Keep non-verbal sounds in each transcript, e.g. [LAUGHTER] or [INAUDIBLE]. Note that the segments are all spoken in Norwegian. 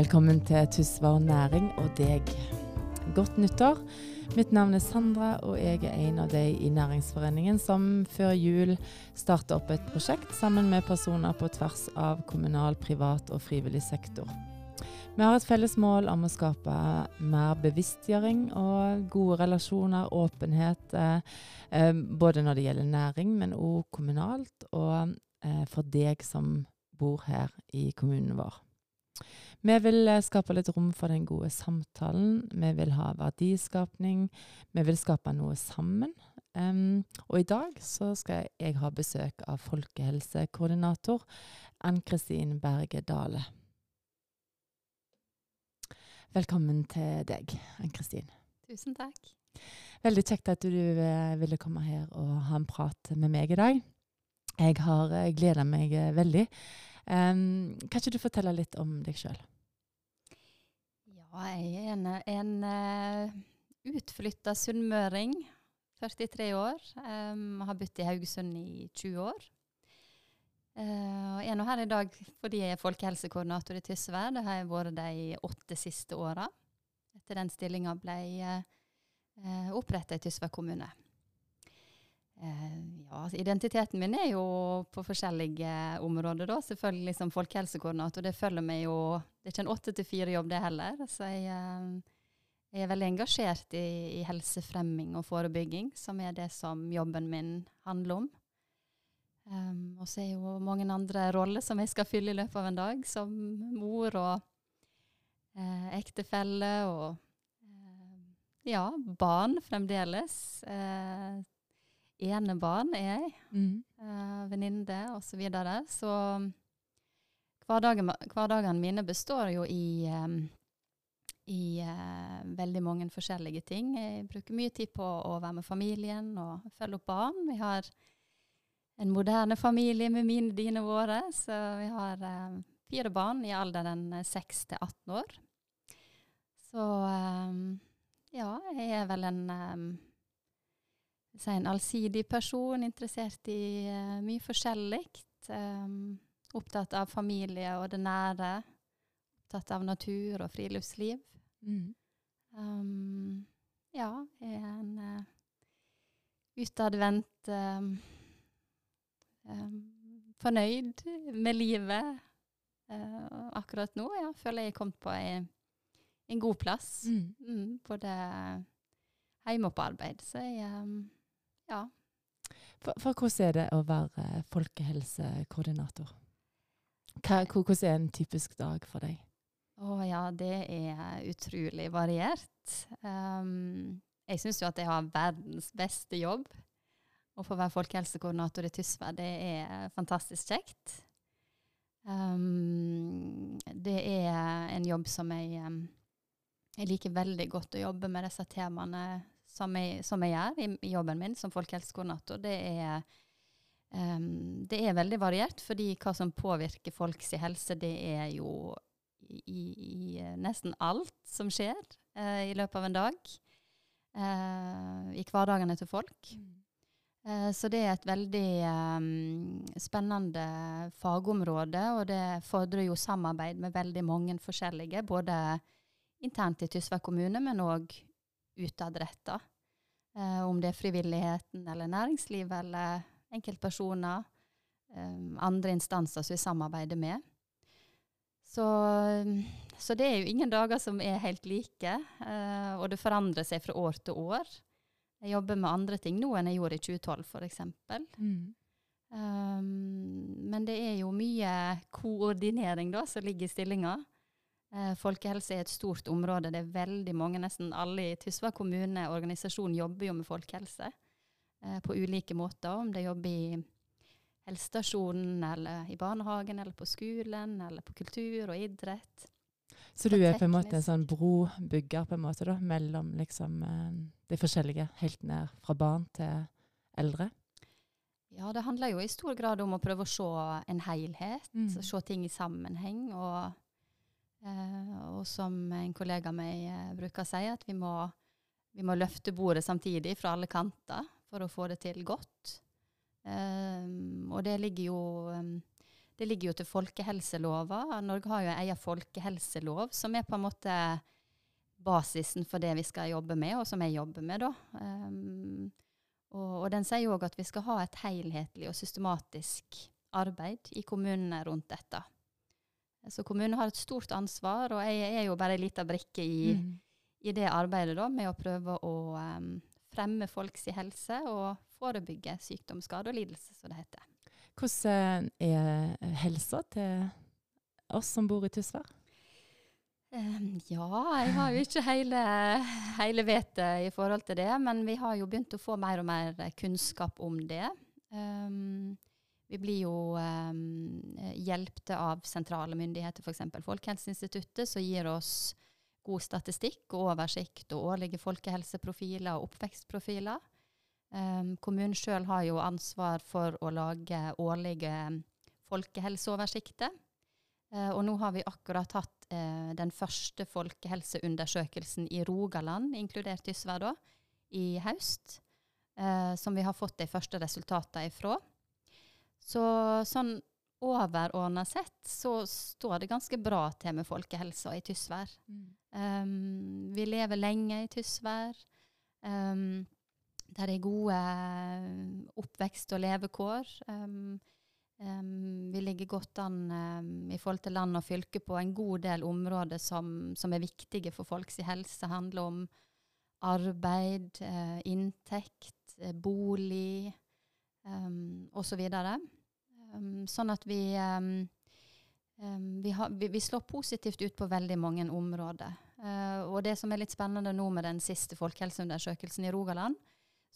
Velkommen til Tysvær næring og deg. Godt nyttår. Mitt navn er Sandra, og jeg er en av de i Næringsforeningen som før jul starta opp et prosjekt sammen med personer på tvers av kommunal, privat og frivillig sektor. Vi har et felles mål om å skape mer bevisstgjøring og gode relasjoner, åpenhet, eh, både når det gjelder næring, men òg kommunalt, og eh, for deg som bor her i kommunen vår. Vi vil eh, skape litt rom for den gode samtalen. Vi vil ha verdiskapning. Vi vil skape noe sammen. Um, og i dag så skal jeg ha besøk av folkehelsekoordinator Ann-Kristin Berge Dale. Velkommen til deg, Ann-Kristin. Tusen takk. Veldig kjekt at du eh, ville komme her og ha en prat med meg i dag. Jeg har eh, gleda meg veldig. Um, kan ikke du fortelle litt om deg sjøl? Jeg er en, en uh, utflytta sunnmøring. 43 år. Um, har bodd i Haugesund i 20 år. Uh, er nå her i dag fordi jeg er folkehelsekoordinator i Tysvær. Det har jeg vært de åtte siste åra. Etter den stillinga ble uh, uh oppretta i Tysvær kommune. Uh, ja, altså, identiteten min er jo på forskjellige områder, da. Selvfølgelig som folkehelsekoordinator. Det følger meg jo Det er ikke en åtte til fire-jobb, det heller. Så jeg, uh, jeg, er veldig engasjert i, i, helsefremming og forebygging, som er det som jobben min handler om. Um, og så er jo mange andre roller som jeg skal fylle i løpet av en dag, som mor og eh, ektefelle og ja, barn fremdeles. Uh, enebarn er jeg. Mm. Uh, Venninne osv. Så, videre. så hverdagene, hverdagene mine består jo i, um, i uh, veldig mange forskjellige ting. Jeg bruker mye tid på å være med familien og følge opp barn. Vi har en moderne familie med mine, dine, våre. Så vi har uh, fire barn i alderen 6 til 18 år. Så um, ja, jeg er vel en um, si en allsidig person, interessert i uh, mye forskjellig. Um, opptatt av familie og det nære. Opptatt av natur og friluftsliv. Mm. Um, ja, er en uh, utadvendt um, Fornøyd med livet uh, akkurat nå. Ja, føler jeg er kommet på en, en god plass. Mm. Mm, både hjemme og på arbeid. Så jeg ja. For, for, hvordan er det å være folkehelsekoordinator? Hva, hvordan er en typisk dag for deg? Å oh, ja, det er utrolig variert. Um, jeg syns jo at jeg har verdens beste jobb. Å få være folkehelsekoordinator i Tysvær, det er fantastisk kjekt. Um, det er en jobb som jeg, um, jeg liker veldig godt å jobbe med disse temaene som jeg, som jeg gjør i, i, jobben min som folkehelsekoordinator, det er um, det er veldig variert, fordi hva som påvirker folks helse, det er jo i, i eh, nesten alt som skjer uh, i løpet av en dag. Uh, I hverdagene til folk. Mm. Uh, så det er et veldig um, spennende fagområde, og det fordrer jo samarbeid med veldig mange forskjellige, både internt i Tysvær kommune, men òg utadretta. Eh, om det er frivilligheten eller næringslivet eller enkeltpersoner. Eh, andre instanser som vi samarbeider med. Så, så, det er jo ingen dager som er helt like, eh, og det forandrer seg fra år til år. Jeg jobber med andre ting nå enn jeg gjorde i 2012, f.eks. Mm. Um, men det er jo mye koordinering da, som ligger i stillinga. Eh, folkehelse er et stort område. Det er veldig mange, nesten alle i Tysvær kommune organisasjon jobber jo med folkehelse eh, på ulike måter. Om de jobber i helsestasjonen, eller i barnehagen, eller på skolen, eller på kultur og idrett. Så du er på en måte en sånn brobygger på en måte da, mellom liksom, eh, de forskjellige, helt ned fra barn til eldre? Ja, det handler jo i stor grad om å prøve å se en helhet, mm. se ting i sammenheng. og og som en kollega av meg eh, bruker å si, at vi må, vi må, løfte bordet samtidig fra alle kanter for å få det til godt. Um, og det ligger jo det ligger jo til folkehelselova. Norge har jo en egen folkehelselov, som er på en måte basisen for det vi skal jobbe med, og som jeg jobber med. da. Um, og, og, den sier òg at vi skal ha et helhetlig og systematisk arbeid i kommunene rundt dette. Så kommunen har et stort ansvar, og jeg er jo bare ei lita brikke i, mm. i, det arbeidet da, med å prøve å um, fremme folks helse og forebygge sykdom, skade og lidelse, som det heter. Hvordan er helsa til oss som bor i Tysvær? Um, ja, jeg har jo ikke hele, hele vettet i forhold til det, men vi har jo begynt å få mer og mer kunnskap om det. Um, vi blir jo um, hjulpet av sentrale myndigheter, f.eks. Folkehelseinstituttet, som gir oss god statistikk og oversikt og årlige folkehelseprofiler og oppvekstprofiler. Um, kommunen sjøl har jo ansvar for å lage årlige folkehelseoversikter. Uh, og nå har vi akkurat hatt uh, den første folkehelseundersøkelsen i Rogaland, inkludert Tysvær, da, i høst. Uh, som vi har fått de første resultatene ifra. Så sånn overordna sett så står det ganske bra til med folkehelsa i Tysvær. Mm. Um, vi lever lenge i Tysvær. Um, der er gode oppvekst- og levekår. Um, Um, vi ligger godt an um, i forhold til land og fylke på en god del områder som, som er viktige for folks helse. Det handler om arbeid, uh, inntekt, uh, bolig um, osv. Så um, sånn at vi, vi, har, vi, vi, slår positivt ut på veldig mange områder. Uh, og det som er litt spennende nå med den siste folkehelseundersøkelsen i Rogaland,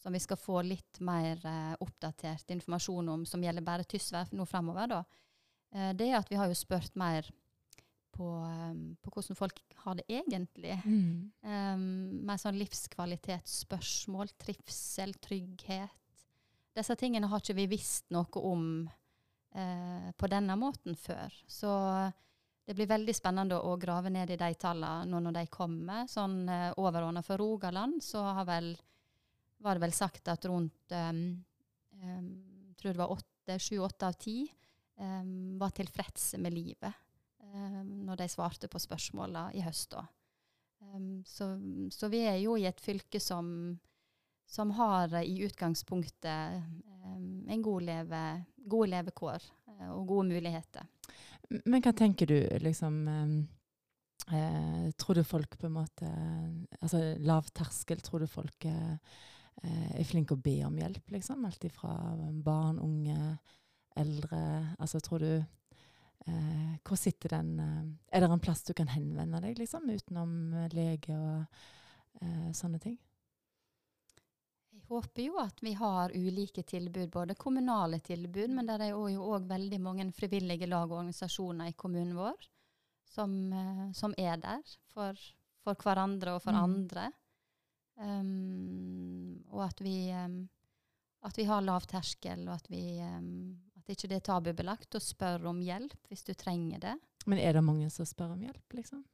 som vi skal få litt mer uh, oppdatert informasjon om, som gjelder bare Tysvær nå fremover, da, uh, det er at vi har jo spurt mer på, um, på hvordan folk har det egentlig. Mm. Um, mer sånn livskvalitetsspørsmål, trivsel, trygghet. Disse tingene har ikke vi visst noe om uh, på denne måten før. Så det blir veldig spennende å grave ned i de tallene nå når de kommer. Sånn eh, overordna for Rogaland så vel var det vel sagt at rundt um, um, tror det var åtte, sju-åtte av ti um, var tilfredse med livet når de svarte på spørsmåla i høst. Så, så, vi er jo i et fylke som, som har i utgangspunktet en god leve, gode levekår uh, og gode muligheter. Men hva tenker du, liksom eh, Tror du folk på en måte Altså lav terskel, tror du folk eh, Eh, er flinke å be om hjelp, liksom. Alt ifra barn, unge, eldre. Altså, tror du eh, Hvor sitter den eh, Er det en plass du kan henvende deg, liksom, utenom lege og eh, sånne ting? Håper jo at vi har ulike tilbud, både kommunale tilbud, men det er jo òg veldig mange frivillige lag og organisasjoner i kommunen vår som, eh, som er der for, for, hverandre og for mm. andre. Um, og at vi, um, at vi har lav terskel, og at, vi, um, at ikke det er tabubelagt å spørre om hjelp hvis du trenger det. Men er det mange som spør om hjelp, liksom?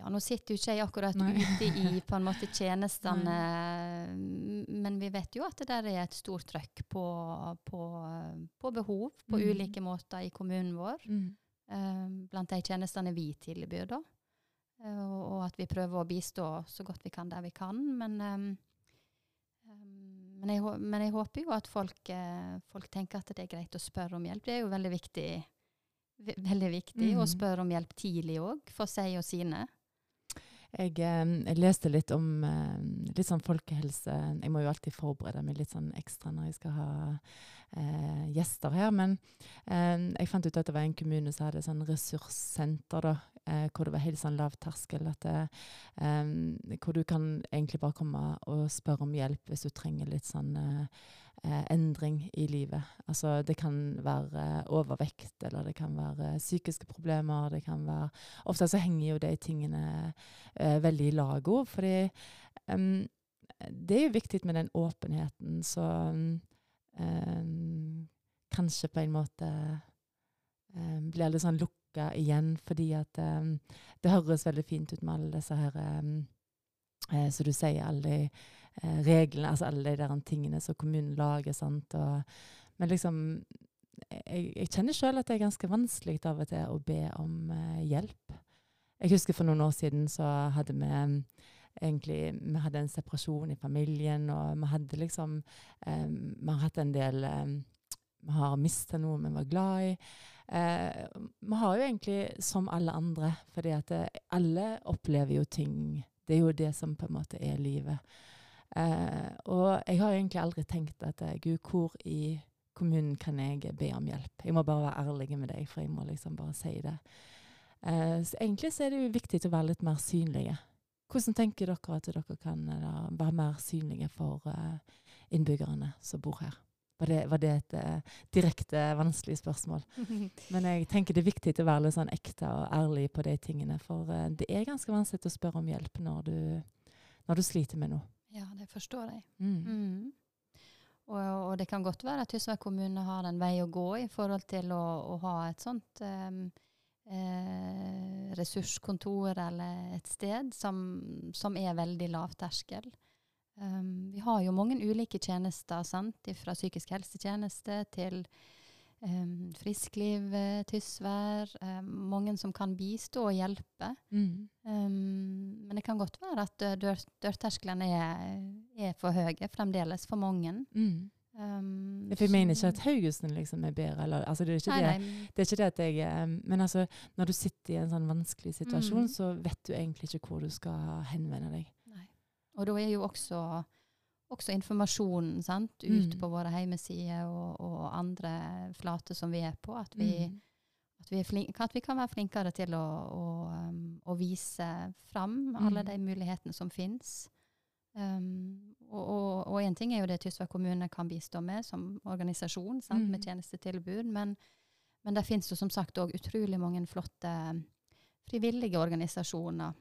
Ja, nå sitter jo ikke jeg akkurat Nei. ute i på en måte tjenestene, men vi vet jo at det der er et stort trøkk på, på, på behov på mm. ulike måter i kommunen vår. Mm. Um, blant de tjenestene vi tilbyr, da. Eh, og, og, at vi prøver å bistå så godt vi kan der vi kan. Men, um, men, jeg, men jeg, håper jo at folk, uh, folk, tenker at det er greit å spørre om hjelp. Det er jo veldig viktig, veldig viktig mm. å spørre om hjelp tidlig òg, for seg og sine. Jeg, jeg, leste litt om litt sånn folkehelse. Jeg må jo alltid forberede meg litt sånn ekstra når jeg skal ha eh, gjester her. Men eh, jeg fant ut at det var en kommune som hadde sånn ressurssenter, da, eh, hvor det var helt sånn lav terskel. Eh, hvor du kan egentlig bare komme og spørre om hjelp hvis du trenger litt sånn eh, eh, endring i livet. Altså det kan være overvekt, eller det kan være psykiske problemer. det kan være... Ofte så henger jo de tingene eh, veldig i lag òg, fordi um, det er jo viktig med den åpenheten, så um, kanskje på en måte um, blir det sånn lukka igjen, fordi at det høres veldig fint ut med alle disse her eh, Som du sier, alle de eh, reglene, altså alle de der tingene som kommunen lager. sant, og, Men liksom jeg, jeg, kjenner sjøl at det er ganske vanskelig av og til å be om eh, hjelp. Jeg husker for noen år siden så hadde vi egentlig Vi hadde en separasjon i familien, og vi hadde liksom eh, Vi har hatt en del eh, Vi har mista noe vi var glad i. Uh, vi har jo egentlig som alle andre, fordi at alle opplever jo ting Det er jo det som på en måte er livet. Eh, og jeg har egentlig aldri tenkt at Gud, hvor i kommunen kan jeg be om hjelp? Jeg må bare være ærlig med deg, for jeg må liksom bare si det. Eh, så egentlig så er det jo viktig å være litt mer synlige. Hvordan tenker dere at dere kan da, være mer synlige for innbyggerne som bor her? Var det, var det et direkte vanskelig spørsmål? [LAUGHS] Men jeg tenker det er viktig å være litt sånn ekte og ærlig på de tingene. For det er ganske vanskelig å spørre om hjelp når du, når du sliter med noe. Ja, det forstår jeg. Mm. Mm. Og, og, det kan godt være at Tysvær kommune har en vei å gå i forhold til å, å ha et sånt um, eh, ressurskontor eller et sted som, som er veldig lavterskel. Um, vi har jo mange ulike tjenester, sant? fra psykisk helsetjeneste til Um, friskliv, Tysvær. Um, mange som kan bistå og hjelpe. Mm. Men det kan godt være at dør, dørtersklene er, er, for høye fremdeles for mange. Mm. Um, jeg mener ikke at Haugesund liksom er bedre. Eller, altså det, er nei, det. Nei. det, er ikke det, at jeg Men altså, når du sitter i en sånn vanskelig situasjon, mm. så vet du egentlig ikke hvor du skal henvende deg. Og da er jo også også informasjonen sant, ut mm. på våre hjemmesider og, og, andre flater som vi er på. At vi, mm. at, vi flink, at vi, kan være flinkere til å, å, um, å vise fram mm. alle de mulighetene som fins. Um, og én ting er jo det Tysvær kommune kan bistå med som organisasjon, sant, med mm. tjenestetilbud. Men, men det finnes jo som sagt òg utrolig mange flotte frivillige organisasjoner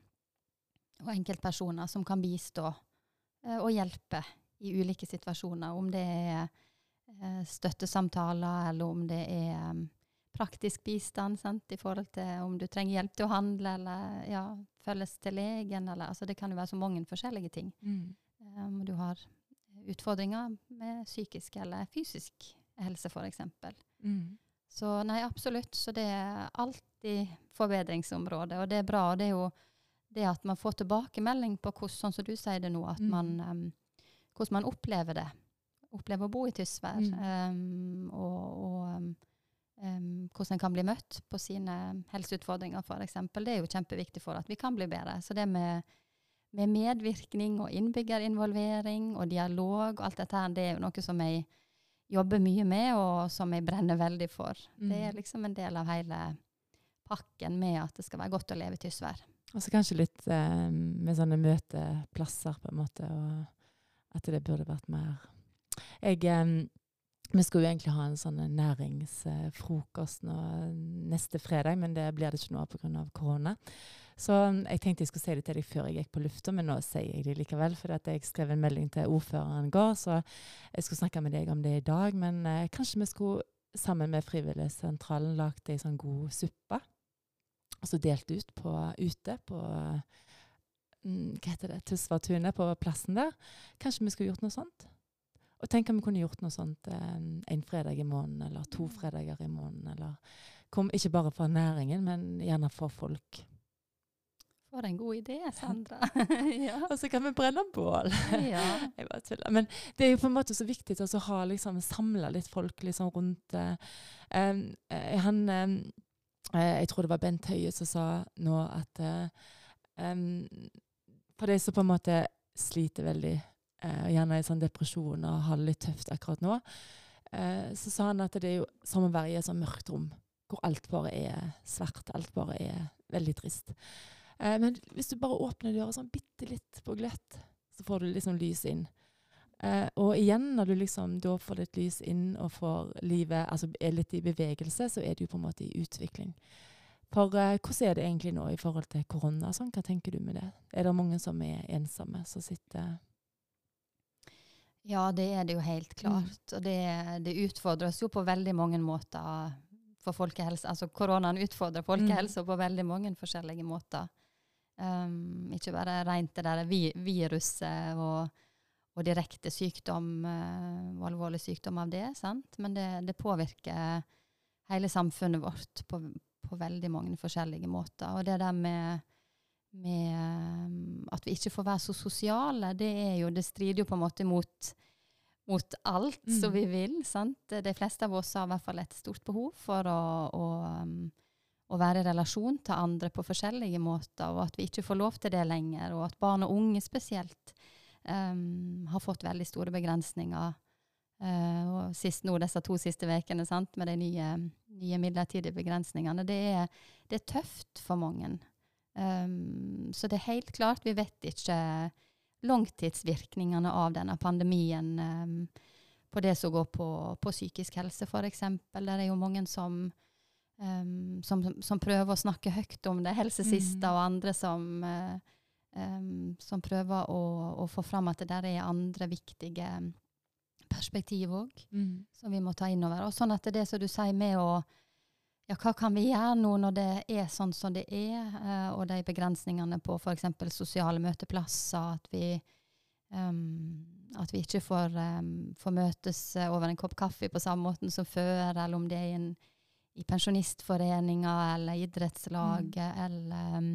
og enkeltpersoner som kan bistå uh, og hjelpe i ulike situasjoner. Om det er eh, støttesamtaler, eller om det er um, praktisk bistand sant, i forhold til om du trenger hjelp til å handle, eller ja, følges til legen, eller altså Det kan jo være så mange forskjellige ting. Mm. Um, du har utfordringer med psykisk eller fysisk helse, f.eks. Mm. Så nei, absolutt. Så det er alltid forbedringsområde, og det er bra. og det er jo det at man får tilbakemelding på hvordan, sånn som du sier det nå, at mm. man um, hvordan man opplever det. Opplever å bo i Tysvær. Mm. Um, og, og um, hvordan en kan bli møtt på sine helseutfordringer, f.eks. Det er jo kjempeviktig for at vi kan bli bedre. Så det med, med medvirkning og innbyggerinvolvering og dialog og alt dette her, det er jo noe som jeg jobber mye med, og som jeg brenner veldig for. Mm. Det er liksom en del av hele pakken med at det skal være godt å leve i Tysvær. Og så kanskje litt eh, med sånne møteplasser, på en måte. og at det burde vært mer Jeg eh, vi skulle jo egentlig ha en sånn næringsfrokost nå neste fredag, men det blir det ikke noe av pga. korona. Så jeg tenkte jeg skulle si det til deg før jeg gikk på lufta, men nå sier jeg det likevel. For jeg skrev en melding til ordføreren i går, så jeg skulle snakke med deg om det i dag. Men eh, kanskje vi skulle sammen med Frivilligsentralen lagd ei sånn god suppe. Og så delt ut på, ute på Mm, hva heter det, Tysværtunet, på plassen der. Kanskje vi skulle gjort noe sånt? Og tenk om vi kunne gjort noe sånt en, en fredag i måneden, eller to mm. fredager i måneden. Eller kom, ikke bare for næringen, men gjerne for folk. For en god idé, Sandra. [LAUGHS] [LAUGHS] ja. Og så kan vi brenne bål. ja. [LAUGHS] Jeg bare tuller. Men det er jo på en måte så viktig å ha liksom, samla litt folk liksom, rundt uh, um, han, um, Jeg tror det var Bent Høie som sa nå at um, for de som på en måte sliter veldig, eh, gjerne i sånn depresjon og har det litt tøft akkurat nå, eh, så sa han at det er jo som å være i et sånn mørkt rom hvor alt bare er svart, alt bare er veldig trist. Eh, men hvis du bare åpner døra sånn bitte litt på gløtt, så får du liksom lys inn. Uh, og igjen, når du liksom da får litt lys inn og får livet altså er litt i bevegelse, så er det jo på en måte i utvikling. For uh, hvordan er det egentlig nå i forhold til korona? Sånn? Hva tenker du med det? Er det mange som er ensomme, som sitter Ja, det er det jo helt klart. Mm. Og det, det utfordres jo på veldig mange måter for folkehelse. Altså koronaen utfordrer folkehelsa mm. på veldig mange forskjellige måter. Um, ikke bare rent det der vi, viruset og, og direkte sykdom eh, og alvorlig sykdom av det. Sant? Men det, det påvirker hele samfunnet vårt på, på, veldig mange forskjellige måter. Og det der med, med eh, at vi ikke får være så sosiale, det, jo, det strider jo på en måte mot, mot alt mm. som vi vil. Sant? De fleste av oss har i hvert fall et stort behov for å, å, å, være i relasjon til andre på forskjellige måter, og at vi ikke får lov til det lenger. Og at barn og unge spesielt um, har fått veldig store begrensninger. Uh, og sist nå disse to siste ukene med de nye, nye, midlertidige begrensningene. Det er, det er tøft for mange. Um, så det er helt klart, vi vet ikke langtidsvirkningene av denne pandemien um, på det som går på, på psykisk helse, f.eks. Der er jo mange som, um, som, som, prøver å snakke høyt om det, Helsesista mm. og andre som uh, um, som prøver å, å, få fram at det der er andre viktige perspektiv òg, mm. som vi må ta inn over. Og sånn at det er som du sier med å ja, hva kan vi gjøre nå når det er sånn som det er, uh, og de begrensningene på f.eks. sosiale møteplasser, at vi, um, at vi ikke får, um, får, møtes over en kopp kaffe på samme måten som før, eller om det er en, i pensjonistforeninger eller idrettslag, mm. eller um,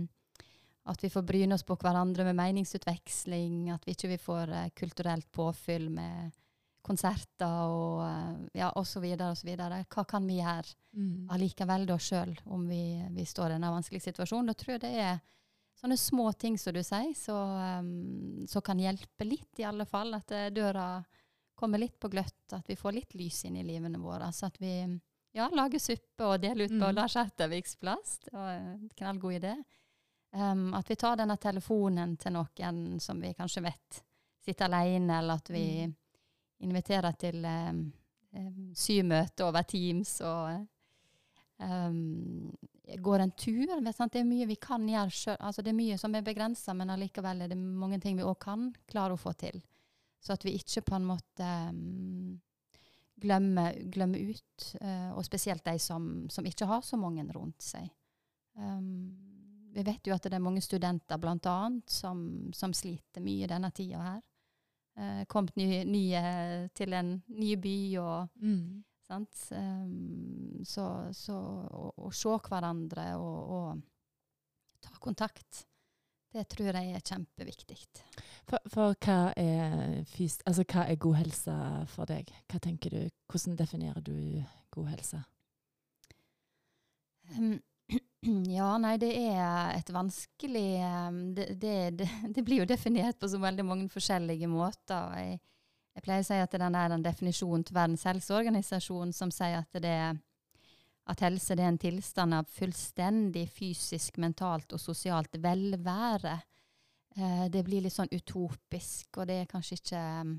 at vi får bryne oss på hverandre med meningsutveksling. At vi ikke får uh, kulturelt påfyll med konserter og uh, ja, osv. osv. Hva kan vi gjøre mm. allikevel da sjøl, om vi, vi, står i en vanskelig situasjon? Da tror jeg det er sånne små ting som du sier, som um, kan hjelpe litt, i alle fall. At uh, døra kommer litt på gløtt, at vi får litt lys inn i livene våre. Så at vi ja, lager suppe og deler ut på mm. Lars Etterviks plass. Det var en knallgod idé. Um, at vi tar denne telefonen til noen som vi kanskje vet sitter alene, eller at vi mm. inviterer til um, um, symøte over Teams og går en tur. Det er mye vi kan gjøre sjøl. Altså, det er mye som er begrensa, men allikevel er det mange ting vi òg kan klare å få til. Så at vi ikke på en måte glemmer, glemmer ut, uh, og spesielt de som, som, ikke har så mange rundt seg. Um, vi vet jo at det er mange studenter blant annet som, som sliter mye denne tida her. Eh, kommet nye, nye, til en ny by og mm. sant? Um, så, så å, å, se hverandre og, og, ta kontakt, det tror jeg er kjempeviktig. For, for hva, er fys altså, hva er god helse for deg? Hva tenker du? Hvordan definerer du god helse? Um, [CLEARS THROAT] Ja, nei, det er et vanskelig um, det, det, det, [LAUGHS] det, blir jo definert på så veldig mange forskjellige måter. Jeg, jeg pleier å si at den er den definisjonen til Verdens helseorganisasjon som sier at, det, at helse er en tilstand av fullstendig fysisk, mentalt og sosialt velvære. Eh, det blir litt sånn utopisk, og det er kanskje ikke um,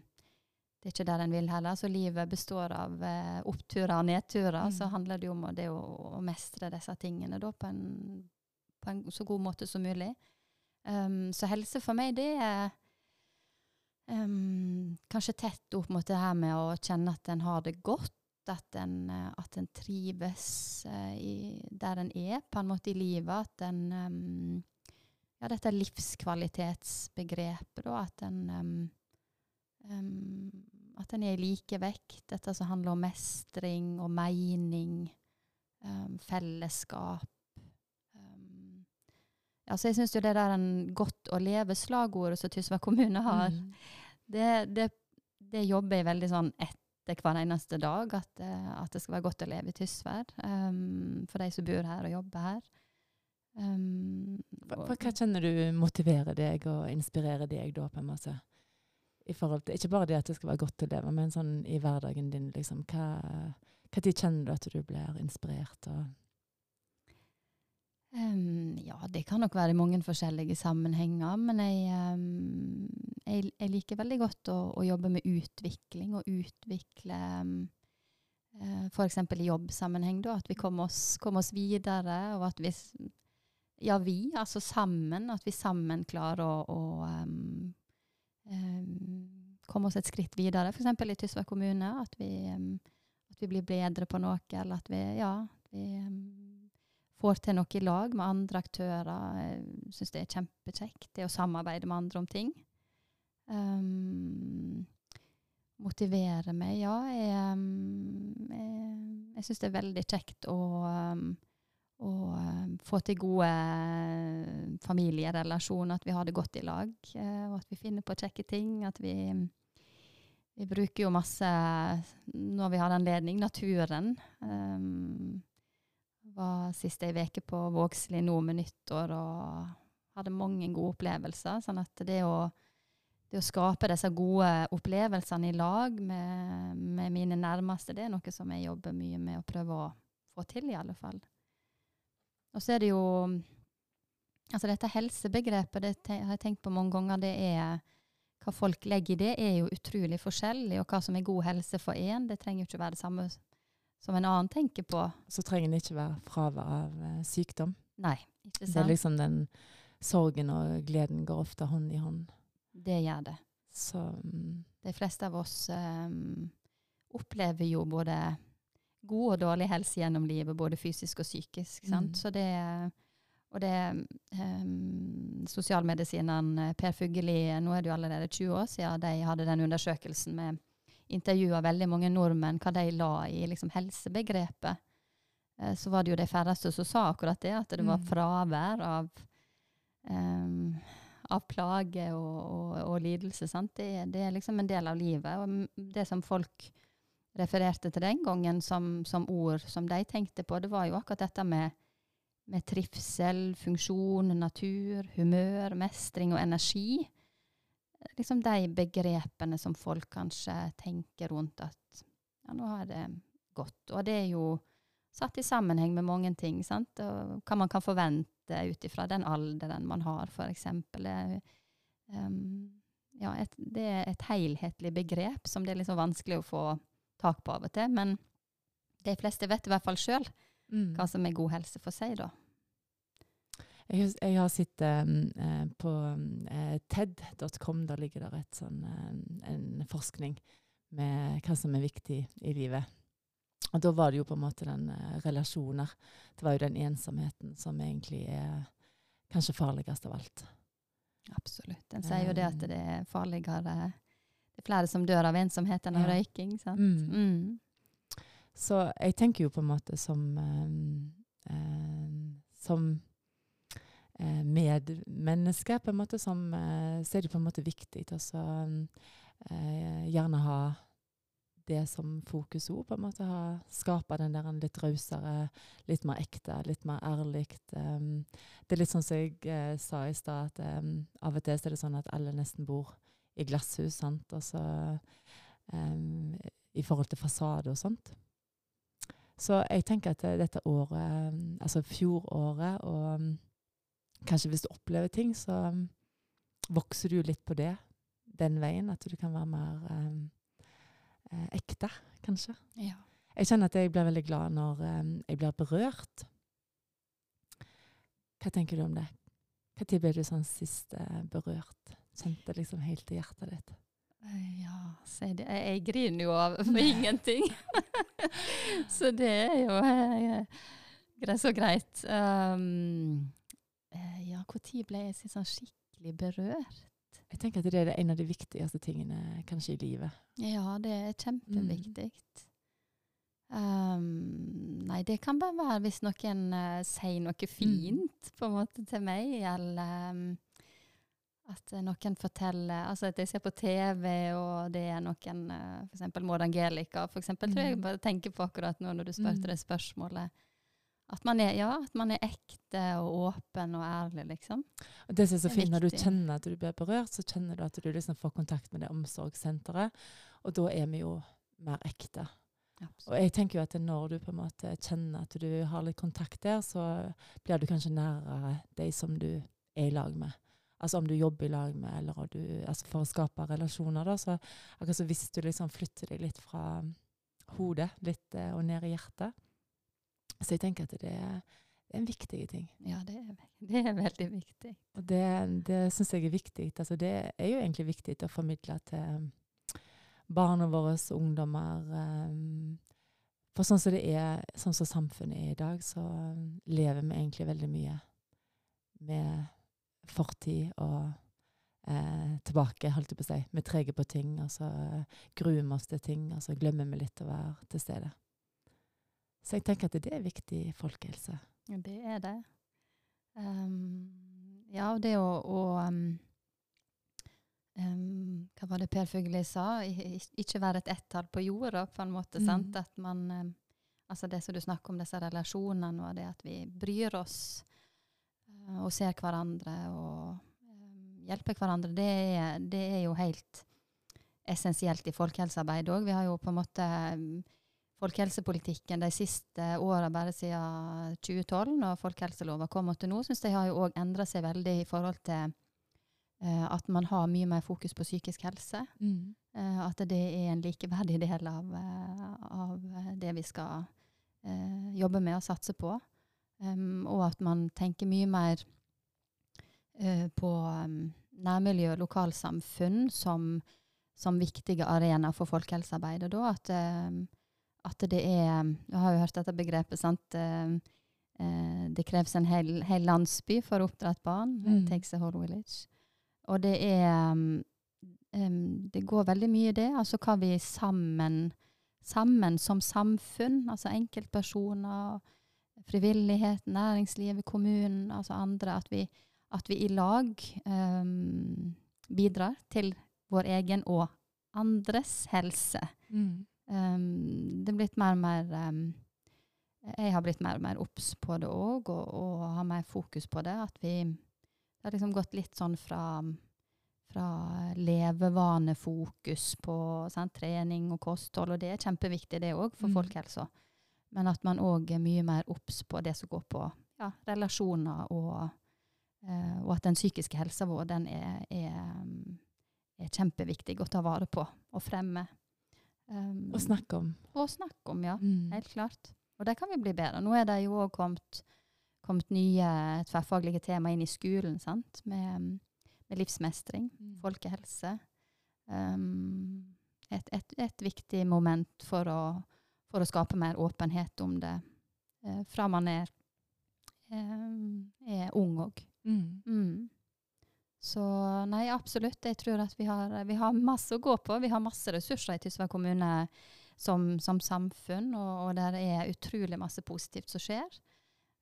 det er ikke der en vil heller. Så livet består av eh, oppturer og nedturer. Mm. Så handler det jo om det å, å mestre disse tingene da, på, en, på, en, så god måte som mulig. Um, så helse for meg, det er um, kanskje tett opp mot det her med å kjenne at en har det godt. At en, at en trives uh, i, der en er, på en måte i livet. At en um, Ja, dette livskvalitetsbegrepet, da. At en Um, at en er i likevekt. Dette som handler om mestring og mening, um, fellesskap. Um, ja, så jeg syns jo det der en godt å leve-slagordet som Tysvær kommune har, mm. det, det, det, jobber jeg veldig sånn etter hver eneste dag. At, uh, at det skal være godt å leve i Tysvær for de som bor her og jobber her. hva, hva kjenner du motiverer deg og inspirerer deg da, på en måte? I forhold til Ikke bare det at det skal være godt å leve, men sånn i hverdagen din, liksom. Hva, hva tid kjenner du at du blir inspirert? og Um, ja, det kan nok være i mange forskjellige sammenhenger. Men jeg, um, jeg, jeg liker veldig godt å, å, jobbe med utvikling, og utvikle um, uh, F.eks. i jobbsammenheng, da, at vi kommer oss, kom oss, videre, og at vi Ja, vi, altså sammen. At vi sammen klarer å, å um, komme oss et skritt videre. F.eks. i Tysvær kommune. At vi, um, at vi, blir bedre på noe, eller at vi, ja, vi um, får til noe i lag med andre aktører. Jeg syns det er kjempekjekt. Det å samarbeide med andre om ting. Um, motivere meg, ja. Jeg, um, jeg, jeg syns det er veldig kjekt å, å um, få til gode familierelasjoner, at vi har det godt i lag. Uh, og at vi finner på kjekke ting. At vi, vi bruker jo masse, når vi har anledning, naturen. Um, var sist ei uke på Vågslid nå med nyttår og hadde mange gode opplevelser. sånn at det å, det å skape disse gode opplevelsene i lag med, med, mine nærmeste, det er noe som jeg jobber mye med å prøve å få til, i alle fall. Og så er det jo Altså dette helsebegrepet, det har jeg tenkt på mange ganger, det er hva folk legger i det, er jo utrolig forskjellig. Og hva som er god helse for én, det trenger jo ikke være det samme som en annen tenker på. Så trenger det ikke være fravær av uh, sykdom. Nei, ikke sant. Det er liksom den sorgen og gleden går ofte hånd i hånd. Det gjør det. Så um, De fleste av oss um, opplever jo både god og dårlig helse gjennom livet, både fysisk og psykisk. Mm. Så det og det um, Sosialmedisineren eh, Per Fugelli, nå er det jo allerede 20 år siden de hadde den undersøkelsen med intervjua veldig mange nordmenn hva de la i liksom, helsebegrepet. Eh, så var det jo de færreste som sa akkurat det, at det var mm. fravær av um, av plage og, og, og lidelse. Det, det, er liksom en del av livet. Og det som folk refererte til den gangen som, som, ord som de tenkte på, det var jo akkurat dette med, med trivsel, funksjon, natur, humør, mestring og energi. Liksom de begrepene som folk kanskje tenker rundt at ja, nå har det gått. Og det er jo satt i sammenheng med mange ting. sant? Og hva man kan forvente ut ifra den alderen man har, f.eks. Um, ja, et, det er et helhetlig begrep som det er liksom vanskelig å få tak på av og til. Men de fleste vet i hvert fall sjøl mm. hva som er god helse for seg, da. Jeg, jeg har sett um, på uh, TED.com, der ligger det et sånn, uh, en forskning med hva som er viktig i livet. Og da var det jo på en måte den uh, relasjoner. Det var jo den ensomheten som egentlig er kanskje farligst av alt. Absolutt. En sier jo det at det er farligere Det er flere som dør av ensomhet enn av ja. røyking. sant? Mm. Mm. Så jeg tenker jo på en måte som eh, um, Som eh, medmenneske, på en måte, som, uh, så er det på en måte viktig å gjerne ha det som fokus òg, på en måte. Ha, skape den der litt rausere, litt mer ekte, litt mer ærlig. Um, det er litt sånn som jeg eh, sa i stad, at um, av og til er det sånn at alle nesten bor i glasshus, sant. Altså um, i forhold til fasade og sånt. Så jeg tenker at dette året, altså fjoråret, og kanskje hvis du opplever ting, så vokser du litt på det den veien. At du kan være mer um, ekte, kanskje. Ja. Jeg kjenner at jeg blir veldig glad når jeg blir berørt. Hva tenker du om det? Når ble du sånn sist berørt? Kjente liksom helt til hjertet ditt? Eh, ja. Jeg, jeg griner jo av for [LAUGHS] ingenting. [LAUGHS] så det er jo eh, så greit. Um, ja, når ble jeg sånn skikkelig berørt? Jeg tenker at det er en av de viktigste tingene kanskje i livet. Ja, det er kjempeviktig. Mm. Um, nei, det kan bare være hvis noen uh, sier noe mm. fint på en måte til meg, eller um, at noen forteller Altså at jeg ser på TV, og det er noen uh, F.eks. Maud Angelica, for eksempel, mm. tror jeg mm. bare tenker på akkurat nå når du spurte mm. det spørsmålet. At man, er, ja, at man er ekte og åpen og ærlig, liksom. Og det som er så fint, Når du kjenner at du blir berørt, så kjenner du at du liksom får kontakt med det omsorgssenteret. Og da er vi jo mer ekte. Absolutt. Og jeg tenker jo at når du på en måte kjenner at du har litt kontakt der, så blir du kanskje nærere de som du er i lag med. Altså om du jobber i lag med, eller du, altså for å skape relasjoner, da. Så akkurat så hvis du liksom flytter deg litt fra hodet litt, eh, og ned i hjertet, så jeg tenker at det er, det er en viktig ting. Ja, det er, [LAUGHS] det er veldig viktig. Og det, det syns jeg er viktig. Altså, det er jo egentlig viktig å formidle til barna våre, ungdommer. Um, for sånn som det er, sånn som samfunnet er i dag, så lever vi egentlig veldig mye med fortid og eh, tilbake, holdt jeg på å si. Vi er trege på ting, og så eh, gruer vi oss til ting, og så glemmer vi litt å være til stede. Så jeg tenker at det er viktig folkehelse. Ja, det er det. Um, ja, og det å, å um, um, Hva var det Per Fugelli sa? I, ikke være et ett-tall på jorda, på en måte. Mm. sant? At man Altså det som du snakker om, disse relasjonene, og det at vi bryr oss og ser hverandre og um, hjelper hverandre, det er, det er jo helt essensielt i folkehelsearbeid òg. Vi har jo på en måte um, folkehelsepolitikken de siste åra, bare siden 2012, når folkehelselova kom til nå, syns jeg har jo òg endra seg veldig i forhold til at man har mye mer fokus på psykisk helse. Mm. At det er en likeverdig del av, av det vi skal jobbe med og satse på. Um, og at man tenker mye mer på um, nærmiljø og lokalsamfunn som, som viktige arenaer for folkehelsearbeidet. Da, at, uh, at det er Du har jo hørt dette begrepet, sant? det kreves en hel, hel, landsby for å oppdra et barn. Mm. It takes a whole village. Og det er um, det går veldig mye i det. Altså hva vi sammen, sammen som samfunn, altså enkeltpersoner, frivillighet, næringslivet, kommunen, altså andre, at vi, at vi i lag um, bidrar til vår egen og andres helse. Mm. Um, det er blitt mer og mer um, Jeg har blitt mer og mer obs på det òg, og, og, har mer fokus på det. At vi Det har liksom gått litt sånn fra fra levevanefokus på sant, trening og kosthold, og det er kjempeviktig det òg for mm. folkehelsa. Men at man òg er mye mer obs på det som går på ja, relasjoner, og, uh, og, at den psykiske helsa vår den er, er, er, kjempeviktig å ta vare på og fremme. Um, og snakke om. Og snakke om, ja. Mm. Helt klart. Og der kan vi bli bedre. Nå er det jo òg kommet, kommet, nye tverrfaglige tema inn i skolen, sant, med med livsmestring, mm. folkehelse. Um, et, et, et, viktig moment for å, for å, skape mer åpenhet om det eh, fra man er, eh, er ung òg. Mm. Mm. Så nei, absolutt. Jeg tror at vi har, vi har, masse å gå på. Vi har masse ressurser i Tysvær kommune som, som samfunn, og, og der er utrolig masse positivt som skjer.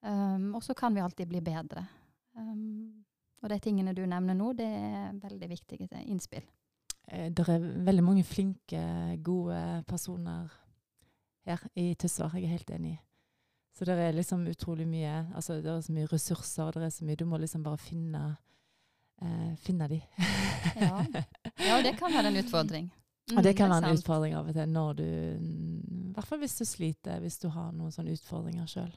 Um, og så kan vi alltid bli bedre. Um, og de tingene du nevner nå, det er veldig viktige innspill. Eh, det er veldig mange flinke, gode personer her i Tysvær. Jeg er helt enig. Så det er liksom utrolig mye altså Det er så mye ressurser, det er så mye Du må liksom bare finne, eh, finne de. ja. ja, det kan være en utfordring. Mm, og det kan det være en utfordring av og til når du I hvert fall hvis du sliter, hvis du har noen sånne utfordringer sjøl.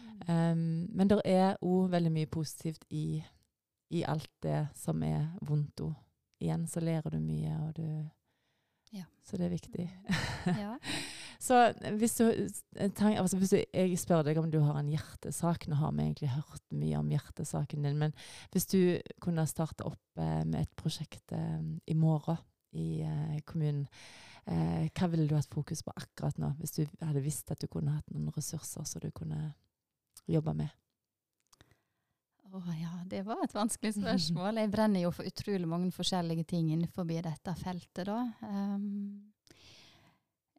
Mm. Um, men det er òg veldig mye positivt i i alt det som er vondt òg. Igjen så lærer du mye, og du ja. Så det er viktig. [LAUGHS] ja. så hvis du, eh, altså hvis du, Jeg spør deg om du har en hjertesak. Nå har vi egentlig hørt mye om hjertesaken din, men hvis du kunne starte opp eh, med et prosjekt eh, i morgen i eh, kommunen, eh, hva ville du hatt fokus på akkurat nå, hvis du hadde visst at du kunne hatt noen ressurser som du kunne jobbe med? Å ja, det var et vanskelig spørsmål. Jeg brenner jo for utrolig mange forskjellige ting innenfor dette feltet, da. Um,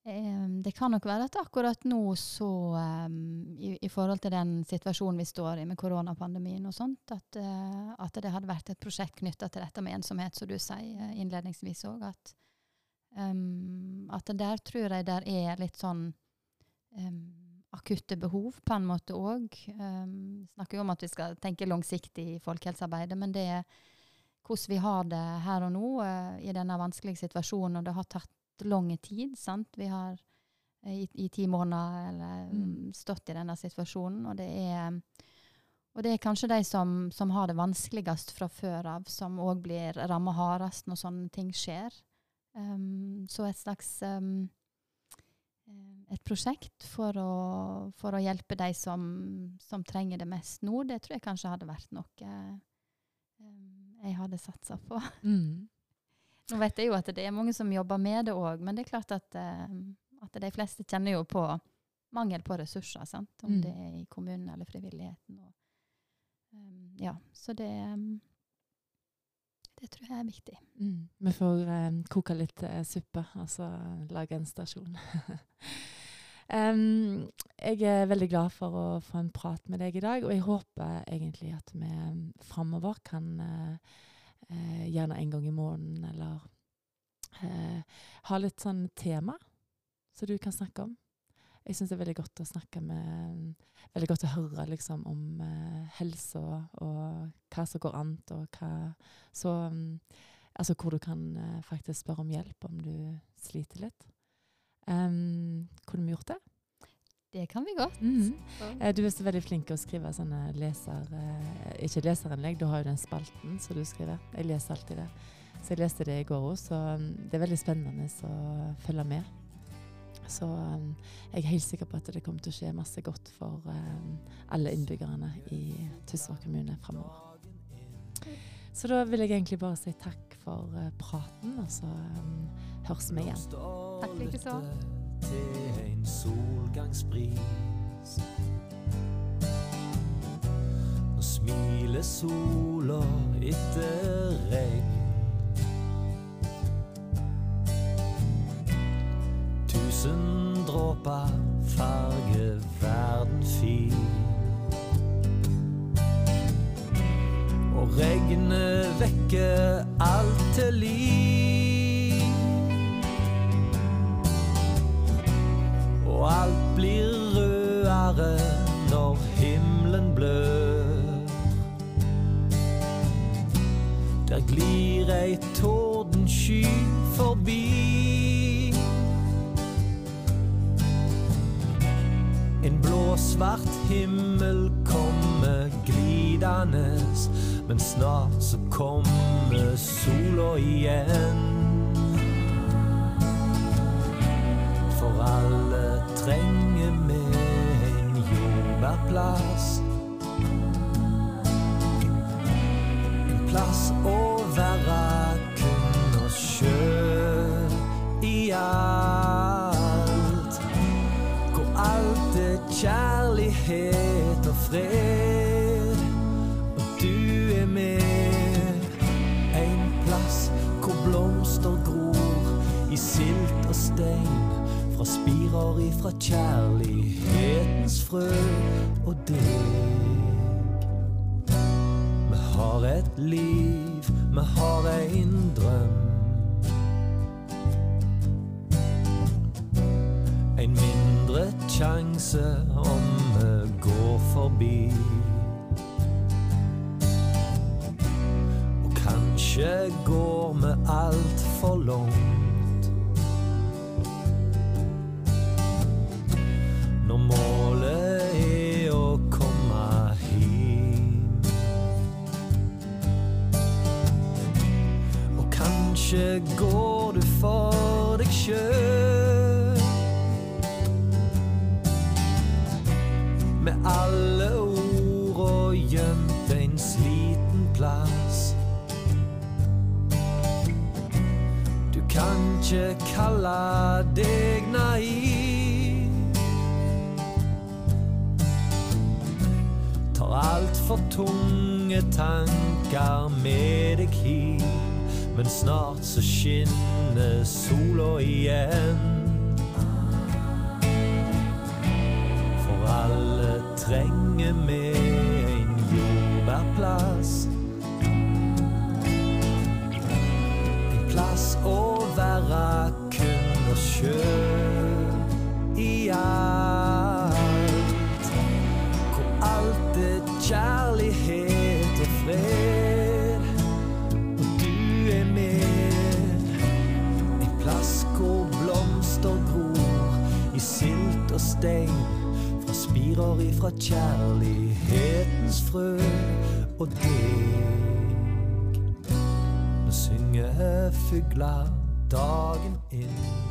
um, det kan nok være at akkurat nå så um, i, i, forhold til den situasjonen vi står i med koronapandemien og sånt, at, uh, at det hadde vært et prosjekt knytta til dette med ensomhet, som du sier innledningsvis òg, at, at der tror jeg der er litt sånn akutte behov på en måte òg. Um, snakker jo om at vi skal tenke langsiktig i folkehelsearbeidet, men det er hvordan vi har det her og nå uh, i denne vanskelige situasjonen. Og det har tatt lang tid. sant? Vi har uh, i, i, ti måneder eller, mm. stått i denne situasjonen, og det er og det er kanskje de som, som har det vanskeligst fra før av, som òg blir ramma hardest når sånne ting skjer. Um, så et slags um, et prosjekt for å, for å hjelpe de som, som, trenger det mest nå, det tror jeg kanskje hadde vært noe um, jeg hadde satsa på. [LAUGHS] Mm. Nå vet jeg jo at det er mange som jobber med det òg, men det er klart at, um, at, de fleste kjenner jo på mangel på ressurser, sant? om mm. det er i kommunen eller frivilligheten. Og, um, ja, så det, Det tror jeg er viktig. Mm. Vi får eh, koke litt eh, suppe, altså lage en stasjon. [LAUGHS] um, jeg er veldig glad for å få en prat med deg i dag, og jeg håper egentlig at vi framover kan eh, eh, gjerne en gang i måneden eller eh, ha litt sånn tema som du kan snakke om. Jeg syns det er veldig godt å snakke med Veldig godt å høre liksom, om eh, helse og, og hva som går an, og hva så um, Altså hvor du kan eh, faktisk spørre om hjelp om du sliter litt. Um, kunne vi gjort det? Det kan vi godt. Så. Eh, Du er så veldig flink til å skrive sånne leser... Eh, ikke leserinnlegg, du har jo den spalten som du skriver. Jeg leser alltid det. Så jeg leste det i går òg, så um, det er veldig spennende å følge med. Så um, jeg er helt sikker på at det kommer til å skje masse godt for um, alle innbyggerne i Tysvær kommune framover. Så da vil jeg egentlig bare si takk for eh, praten, og så um, høres vi igjen. Takk likeså. Til en solgangsbris. Nå smiler sola etter regn. Tusen dråper farger verden fin. Og regnet vekker alt til liv. Og alt blir rødere når himmelen blør. Der glir ei tordensky blåsvart himmel kommer glidende, men snart så kommer sola igjen. For alle trenger vi en jordbærplass. En plass å kjærlighet og du er med. En plass hvor blomster gror i silt og stein, fra spirer ifra kjærlighetens frø og deg. Vi har et liv, vi har en drøm. En mindre sjanse om forbi. Og kanskje går vi altfor langt. Når målet er å komme hjem. Og kanskje går du for deg sjøl. Alle ord og gjemt en sliten plass. Du kan ikke kalle deg naiv. Tar altfor tunge tanker med deg hit. Men snart så skinner sola igjen. For alle trenger vi en jordbærplass. En plass å være kun oss sjøl i alt. Hvor alt er kjærlighet og fred, og du er med. En plass hvor blomster gror i silt og stein, spirer ifra kjærlighetens frø og deg. Nå synger fugler dagen inn.